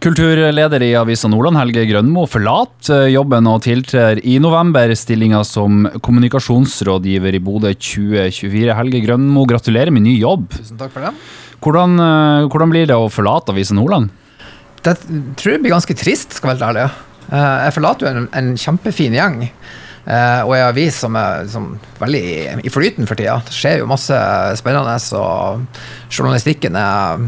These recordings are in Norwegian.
Kulturleder i Avisa Nordland, Helge Grønmo, forlater jobben og tiltrer i november stillinga som kommunikasjonsrådgiver i Bodø 2024. Helge Grønmo, gratulerer med ny jobb. Tusen takk for det. Hvordan, eh, hvordan blir det å forlate Avisa Nordland? Det tror jeg blir ganske trist, skal være helt ærlig. Eh, Jeg forlater jo en, en kjempefin gjeng. Uh, Og ei avis som er som, veldig i flyten for tida. Det skjer jo masse spennende, og journalistikken er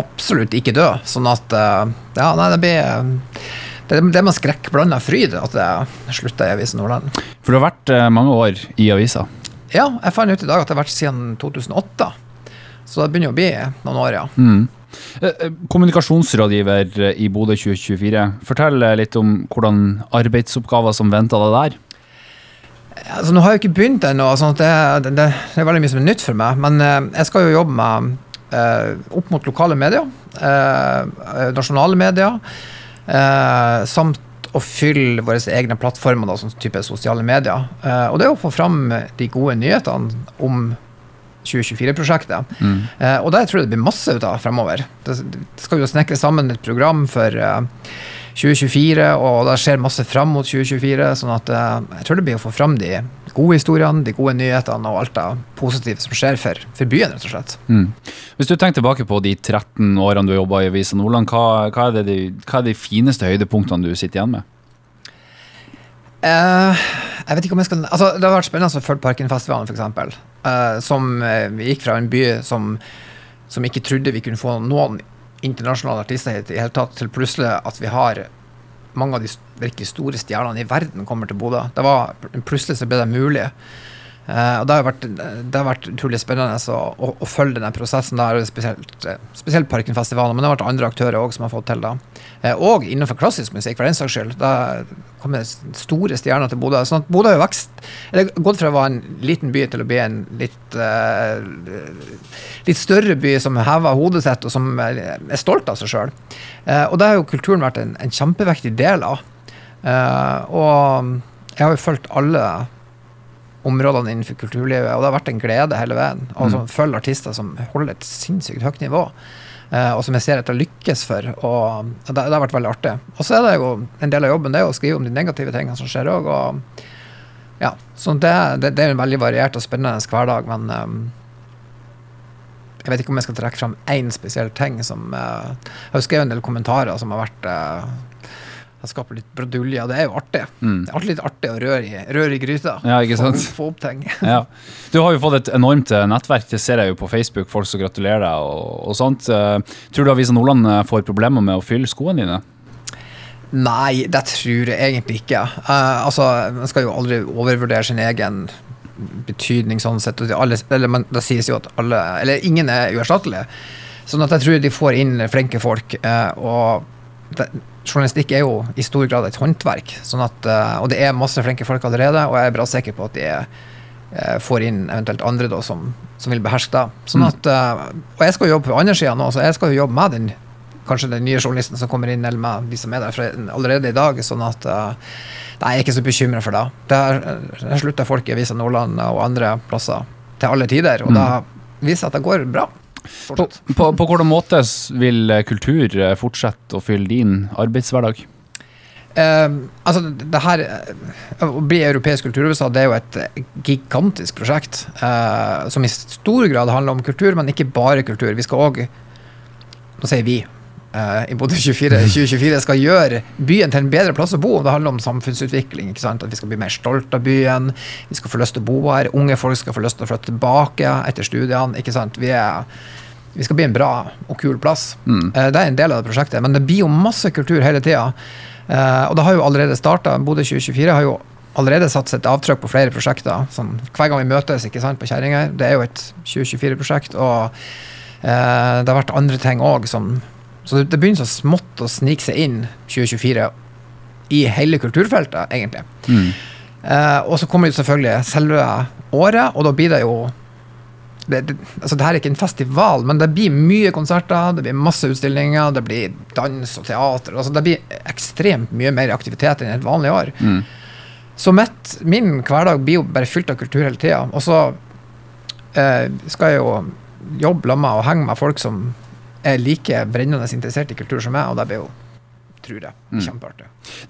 absolutt ikke dø. Sånn at eh, Ja, nei, det blir Det, det er med skrekkblanda fryd at det slutter i Avisen Nordland. For du har vært eh, mange år i avisa. Ja, jeg fant ut i dag at det har vært siden 2008. Så det begynner å bli noen år, ja. Mm. Eh, eh, Kommunikasjonsrådgiver i Bodø 2024. Fortell eh, litt om hvordan arbeidsoppgaver som venter deg der. Altså, nå har jeg ikke begynt ennå, sånn det, det, det er veldig mye som er nytt for meg. Men eh, jeg skal jo jobbe med eh, opp mot lokale medier, eh, nasjonale medier, eh, samt å fylle våre egne plattformer, da, sånn type sosiale medier. Eh, og det er å få fram de gode nyhetene om 2024-prosjektet. Mm. Eh, og det tror jeg det blir masse ut av fremover. Det, skal jo snekre sammen et program for eh, 2024, og det skjer masse fram mot 2024. sånn at eh, jeg tror det blir å få fram de gode historiene, de gode nyhetene og alt det positive som skjer for, for byen, rett og slett. Mm. Hvis du tenker tilbake på de 13 årene du har jobba i Avisa Nordland, hva, hva, er det de, hva er de fineste høydepunktene du sitter igjen med? Uh, jeg vet ikke om jeg skal altså, Det har vært spennende å følge Parkenfestivalen, f.eks. Uh, som uh, vi gikk fra en by som, som ikke trodde vi kunne få noen internasjonale artister hit i hele tatt, til plutselig at vi har mange av de virkelig store stjernene i verden kommer til Bodø. Det var, plutselig så ble det mulig. Eh, og det har, vært, det har vært utrolig spennende å, å, å følge denne prosessen der, spesielt, eh, spesielt Parkenfestivalen, men det har vært andre aktører òg som har fått til det. Uh, og innenfor klassisk musikk, for den saks skyld. Det kommer store stjerner til Bodø. Sånn at Bodø har jo vekst, eller gått fra å være en liten by til å bli en litt, uh, litt større by som hever hodet sitt, og som er stolt av seg sjøl. og det har jo kulturen vært en, en kjempevektig del av. Og jeg har jo fulgt alle områdene innenfor kulturlivet, og det har vært en glede hele veien. Altså Mm. følge artister som holder et sinnssykt høyt nivå, eh, og som jeg ser at det lykkes for. Og det, det har vært veldig artig. Og så er det jo en del av jobben det er å skrive om de negative tingene som skjer òg. Og ja, så det, det, det er en veldig variert og spennende hverdag, men um, jeg vet ikke om jeg skal trekke fram én spesiell ting som uh, Jeg har skrevet en del kommentarer som har vært uh, har skaper litt brudulje, og det er jo artig. Mm. Det er alltid litt artig å røre i, røre i gryta. Ja, ikke sant? Få, få opp ting. Ja. Du har jo fått et enormt eh, nettverk, det ser jeg jo på Facebook, folk som gratulerer deg og, og sånt. Eh, Tror du Avisa Nordland eh, får problemer med å fylle skoene dine? Nei, det tror jeg egentlig ikke. Uh, altså, Man skal jo aldri overvurdere sin egen betydning sånn sett. Alle, eller man, det sies jo at alle Eller ingen er uerstattelige. Sånn at jeg tror de får inn flinke folk. Uh, og det, journalistikk er jo i stor grad et håndverk. Sånn at, eh, og det er masse flinke folk allerede, og jeg er bra sikker på at de er, får inn eventuelt andre da, som, som vil beherske det. Sånn Mm. at, eh, og jeg skal jo jobbe på andre sida nå, så jeg skal jo jobbe med den kanskje den nye journalisten som kommer inn, eller med de som er der allerede i dag. Sånn at eh, Nei, jeg er ikke så bekymra for det. det er, slutter folk i Avisa Nordland og andre plasser til alle tider, og Mm. det viser at det går bra. På, på, på hvilken måte vil eh, kultur eh, fortsette å fylle din arbeidshverdag? Uh, altså, det her eh, Å bli europeisk kulturhovedstad det er jo et gigantisk prosjekt. Uh, som i stor grad handler om kultur, men ikke bare kultur. Vi skal òg Nå sier vi. Eh, I Bodø 24, 2024 skal gjøre byen til en bedre plass å bo. Det handler om samfunnsutvikling. ikke sant? At Vi skal bli mer stolt av byen. Vi skal få lyst til å bo her. Unge folk skal få lyst til å flytte tilbake etter studiene. ikke sant? Vi, er, vi skal bli en bra og kul plass. Mm. Eh, Det er en del av det prosjektet, men det blir jo masse kultur hele tida. og det har jo allerede starta. Bodø 2024 har jo allerede satt sitt avtrykk på flere prosjekter. Sånn, hver gang vi møtes ikke sant, på Kjerringøy. Det er jo et 2024-prosjekt. Og eh, det har vært andre ting òg som Så det, begynner så smått å snike seg inn 2024 i hele kulturfeltet, egentlig. Mm. Uh, og så kommer jo selvfølgelig selve året, og da blir det jo det, det, altså det her er ikke en festival, men det blir mye konserter, det blir masse utstillinger, det blir dans og teater. Altså det blir ekstremt mye mer aktivitet enn et vanlig år. Mm. Så mitt, min hverdag blir jo bare fylt av kultur hele tida. Og så eh, skal jeg jo jobbe sammen med og henge med folk som er like brennende interessert i kultur som meg, og det blir jo tror jeg. Mm.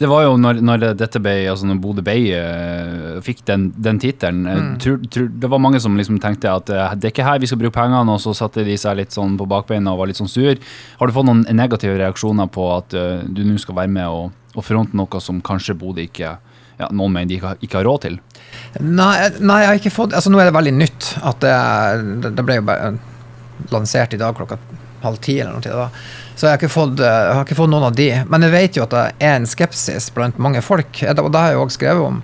Det var jo når, når dette ble, altså når Bodø Bay uh, fikk den, den tittelen eh, Mm. tror- tror- Det var mange som liksom tenkte at uh, det er ikke her vi skal bruke pengene, og så satte de seg litt sånn på bakbeina og var litt sånn sur. Har du fått noen negative reaksjoner på at uh, du nå skal være med og, og fronte noe som kanskje Bodø ikke ja, noen mener de ikke, har- ikke har råd til? Nei, nei, jeg har ikke fått Altså, nå er det veldig nytt at det, det, det ble jo bare lansert i dag klokka halv ti eller noe. tid da. Så jeg har, fått, eh, jeg har ikke fått noen av de. Men jeg vet jo at det er en skepsis blant mange folk, og det har jeg også skrevet om,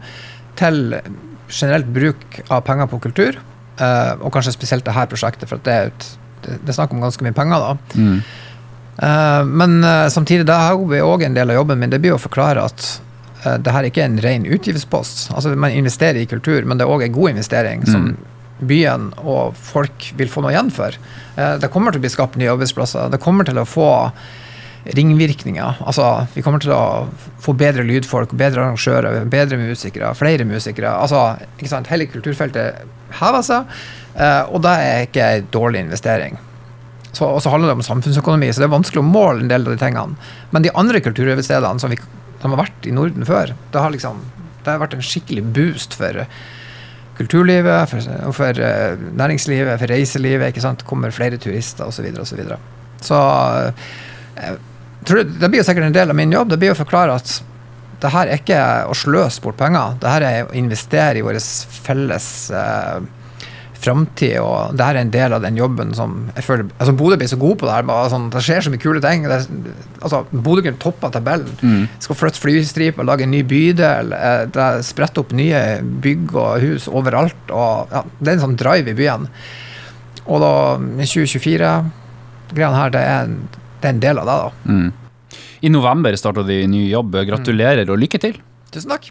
til generelt bruk av penger på kultur. eh, og kanskje spesielt det her prosjektet, for det er, et, det, er snakk om ganske mye penger. da. Mm. men eh, samtidig, det er òg en del av jobben min. Det blir å forklare at det her ikke er en ren utgiftspost. Altså, man investerer i kultur, men det er òg en god investering som byen og folk vil få noe igjen for. Eh, det kommer til å bli skapt nye arbeidsplasser. Det kommer til å få ringvirkninger. Altså, vi kommer til å få bedre lydfolk, bedre arrangører, bedre musikere, flere musikere. Altså, ikke sant? Hele kulturfeltet hever seg, eh, og det er ikke en dårlig investering. Så, og så handler det om samfunnsøkonomi, så det er vanskelig å måle en del av de tingene. Men de andre kulturhovedstedene som, vi, har vært i Norden før, det har, liksom, det har vært en skikkelig boost for kulturlivet, for, for eh, næringslivet, for reiselivet. ikke sant? Kommer flere turister osv. Så, videre, og så, så eh, tror det blir jo sikkert en del av min jobb. Det blir å forklare at det her er ikke å sløse bort penger. Det her er å investere i vår felles eh, framtid, og det her er en del av den jobben som jeg føler altså Bodø blir så god på det her. Bare, sånn, det skjer så mye kule ting. Det, altså, Bodø kunne toppa tabellen. Mm. Skal flytte flystriper, lage en ny bydel. eh, Det spretter opp nye bygg og hus overalt. Og, ja, det er en sånn drive i byen. Og da, 2024-greiene her, det er, en, det er en del av det, da. Mm. I november starta de ny jobb. Gratulerer og lykke til! Tusen takk.